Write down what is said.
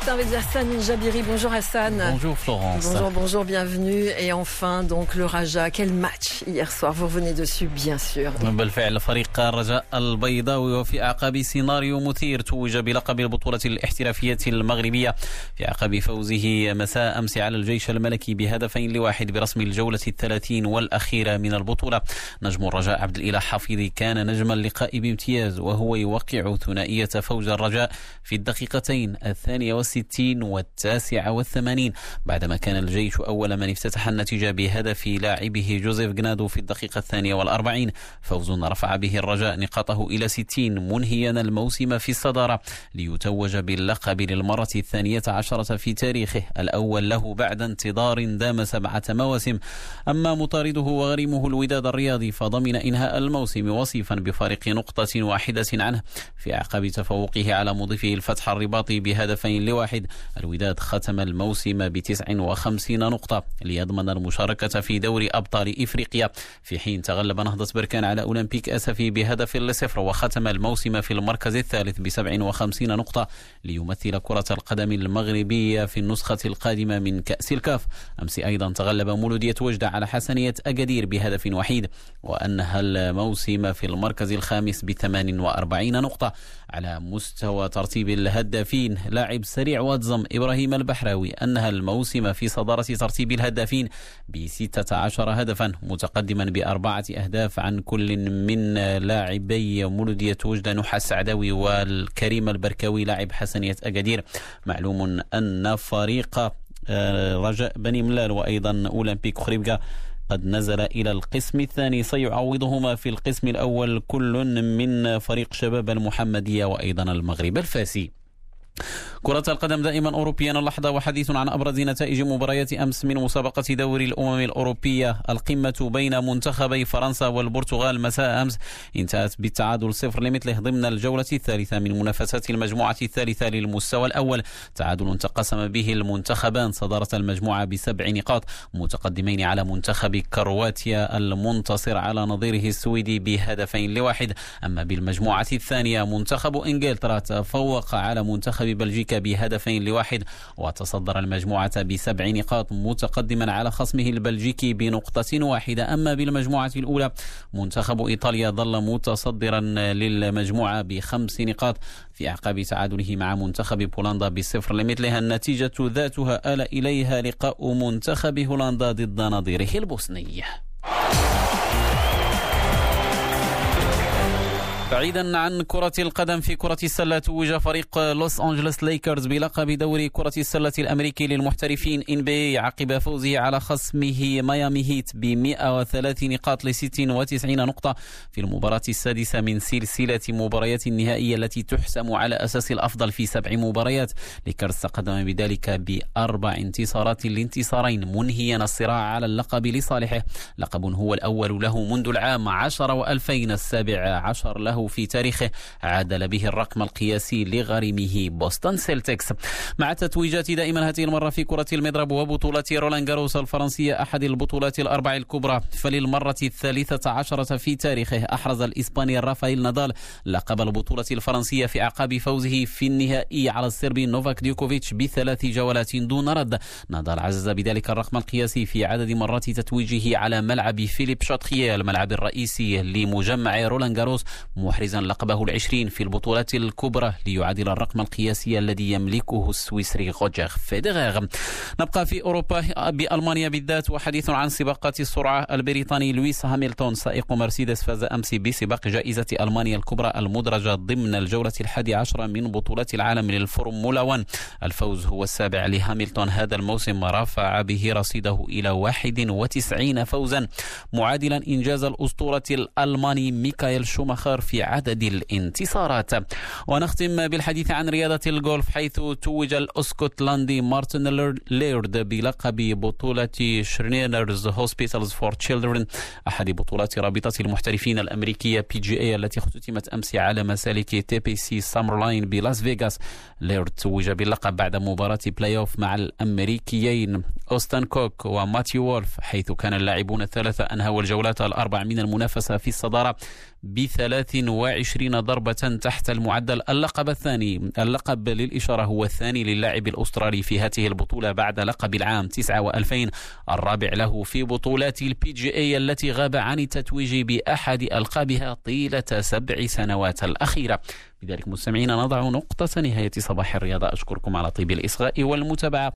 matin avec Hassan Jabiri. Bonjour Hassan. Bonjour Florence. Bonjour, bonjour, bienvenue. Et enfin, donc le Raja, quel match hier soir. Vous revenez dessus, bien sûr. بالفعل فريق الرجاء البيضاوي وفي أعقاب سيناريو مثير توج بلقب البطولة الاحترافية المغربية في أعقاب فوزه مساء أمس على الجيش الملكي بهدفين لواحد برسم الجولة الثلاثين والأخيرة من البطولة نجم الرجاء عبد الإله حفيظي كان نجم اللقاء بامتياز وهو يوقع ثنائية فوز الرجاء في الدقيقتين الثانية والستين والتاسعة والثمانين. بعدما كان الجيش أول من افتتح النتيجة بهدف لاعبه جوزيف جنادو في الدقيقة الثانية والأربعين فوز رفع به الرجاء نقاطه إلى ستين منهيا الموسم في الصدارة. ليتوج باللقب للمرة الثانية عشرة في تاريخه الأول له بعد انتظار دام سبعة مواسم. أما مطارده وغريمه الوداد الرياضي فضمن إنهاء الموسم وصيفا بفارق نقطة واحدة عنه. في أعقاب تفوقه على مضيفه الفتح الرباطي بهدفين لواحد الوداد ختم الموسم بتسع وخمسين نقطة ليضمن المشاركة في دوري أبطال إفريقيا. في حين تغلب نهضة بركان على أولمبيك أسفي بهدف لصفر وختم الموسم في المركز الثالث بسبع وخمسين نقطة ليمثل كرة القدم المغربية في النسخة القادمة من كأس الكاف. أمس أيضا تغلب مولودية وجدة على حسنية أكادير بهدف وحيد. وأنهى الموسم في المركز الخامس بثمان وأربعين نقطة على مستوى ترتيب الهدافين. لاعب سريع واتزم إبراهيم البحراوي أنهى الموسم في صدارة ترتيب الهدافين بستة عشر هدفا متقدما بأربعة أهداف عن كل من لاعبي مولودية وجدة نحى السعداوي والكريم البركاوي لاعب حسنية أكادير. معلوم أن فريق رجاء بني ملال وأيضا أولمبيك خريبكا قد نزل إلى القسم الثاني. سيعوضهما في القسم الأول كل من فريق شباب المحمدية وأيضا المغرب الفاسي. كرة القدم دائما أوروبيا اللحظة وحديث عن أبرز نتائج مباريات أمس من مسابقة دوري الأمم الأوروبية. القمة بين منتخبي فرنسا والبرتغال مساء أمس انتهت بالتعادل صفر لمثله ضمن الجولة الثالثة من منافسات المجموعة الثالثة للمستوى الأول. تعادل تقسم به المنتخبان. صدارة المجموعة بسبع نقاط متقدمين على منتخب كرواتيا المنتصر على نظيره السويدي بهدفين لواحد. أما بالمجموعة الثانية منتخب إنجلترا تفوق على منتخب بلجيكا بهدفين لواحد وتصدر المجموعة بسبع نقاط متقدما على خصمه البلجيكي بنقطة واحدة. أما بالمجموعة الأولى منتخب إيطاليا ظل متصدرا للمجموعة بخمس نقاط في أعقاب تعادله مع منتخب بولندا بصفر. لمثلها النتيجة ذاتها آل إليها لقاء منتخب هولندا ضد نظيره البوسني. بعيدا عن كرة القدم في كرة السلة توج فريق لوس أنجلوس ليكرز بلقب دوري كرة السلة الأمريكي للمحترفين إن بي عقب فوزه على خصمه ميامي هيت ب 103 نقاط ل 96 نقطة في المباراة السادسة من سلسلة مباريات النهائية التي تحسم على أساس الأفضل في سبع مباريات. ليكرز تقدم بذلك بأربع انتصارات لانتصارين منهيا الصراع على اللقب لصالحه. لقب هو الأول له منذ العام 10 وألفين السابع عشر في تاريخه عادل به الرقم القياسي لغريمه بوسطن سيلتكس. مع تتويجات دائما هذه المرة في كرة المضرب وبطولة رولان جاروس الفرنسية أحد البطولات الأربع الكبرى. فللمرة الثالثة عشرة في تاريخه أحرز الإسباني رافائيل نادال لقب البطولة الفرنسية في أعقاب فوزه في النهائي على الصربي نوفاك ديوكوفيتش بثلاث جولات دون رد. نادال عزز بذلك الرقم القياسي في عدد مرات تتويجه على ملعب فيليب شاتخيه الملعب الرئيسي لمجمع رولان جاروس محرزا لقبه العشرين في البطولات الكبرى ليعادل الرقم القياسي الذي يملكه السويسري روجر فيدرر نبقى في أوروبا بألمانيا بالذات وحديث عن سباقات السرعة البريطاني لويس هاميلتون سائق مرسيدس فاز أمس بسباق جائزة ألمانيا الكبرى المدرجة ضمن الجولة الحادي عشرة من بطولة العالم للفورمولا 1 الفوز هو السابع لهاميلتون هذا الموسم رفع به رصيده إلى 91 فوزا معادلا إنجاز الأسطورة الألماني ميكايل شوماخر في عدد الانتصارات. ونختم بالحديث عن رياضة الجولف حيث توج الأسكتلندي مارتن ليرد بلقب بطولة Shriners Hospitals for Children أحد بطولات رابطة المحترفين الأمريكية PGA التي اختتمت أمس على مسالك TPC Summerlin بلاس فيغاس. ليرد توج باللقب بعد مباراة playoff مع الأمريكيين. أوستن كوك وماتيو وولف حيث كان اللاعبون الثلاثة أنهوا الجولات الأربع من المنافسة في الصدارة بثلاث 22 ضربة تحت المعدل. اللقب الثاني اللقب للإشارة هو الثاني للاعب الأسترالي في هذه البطولة بعد لقب العام 9 و2000 الرابع له في بطولات ال PGA التي غاب عن التتويج بأحد ألقابها طيلة سبع سنوات الأخيرة. بذلك مستمعينا نضع نقطة نهاية صباح الرياضة. أشكركم على طيب الإصغاء والمتابعة.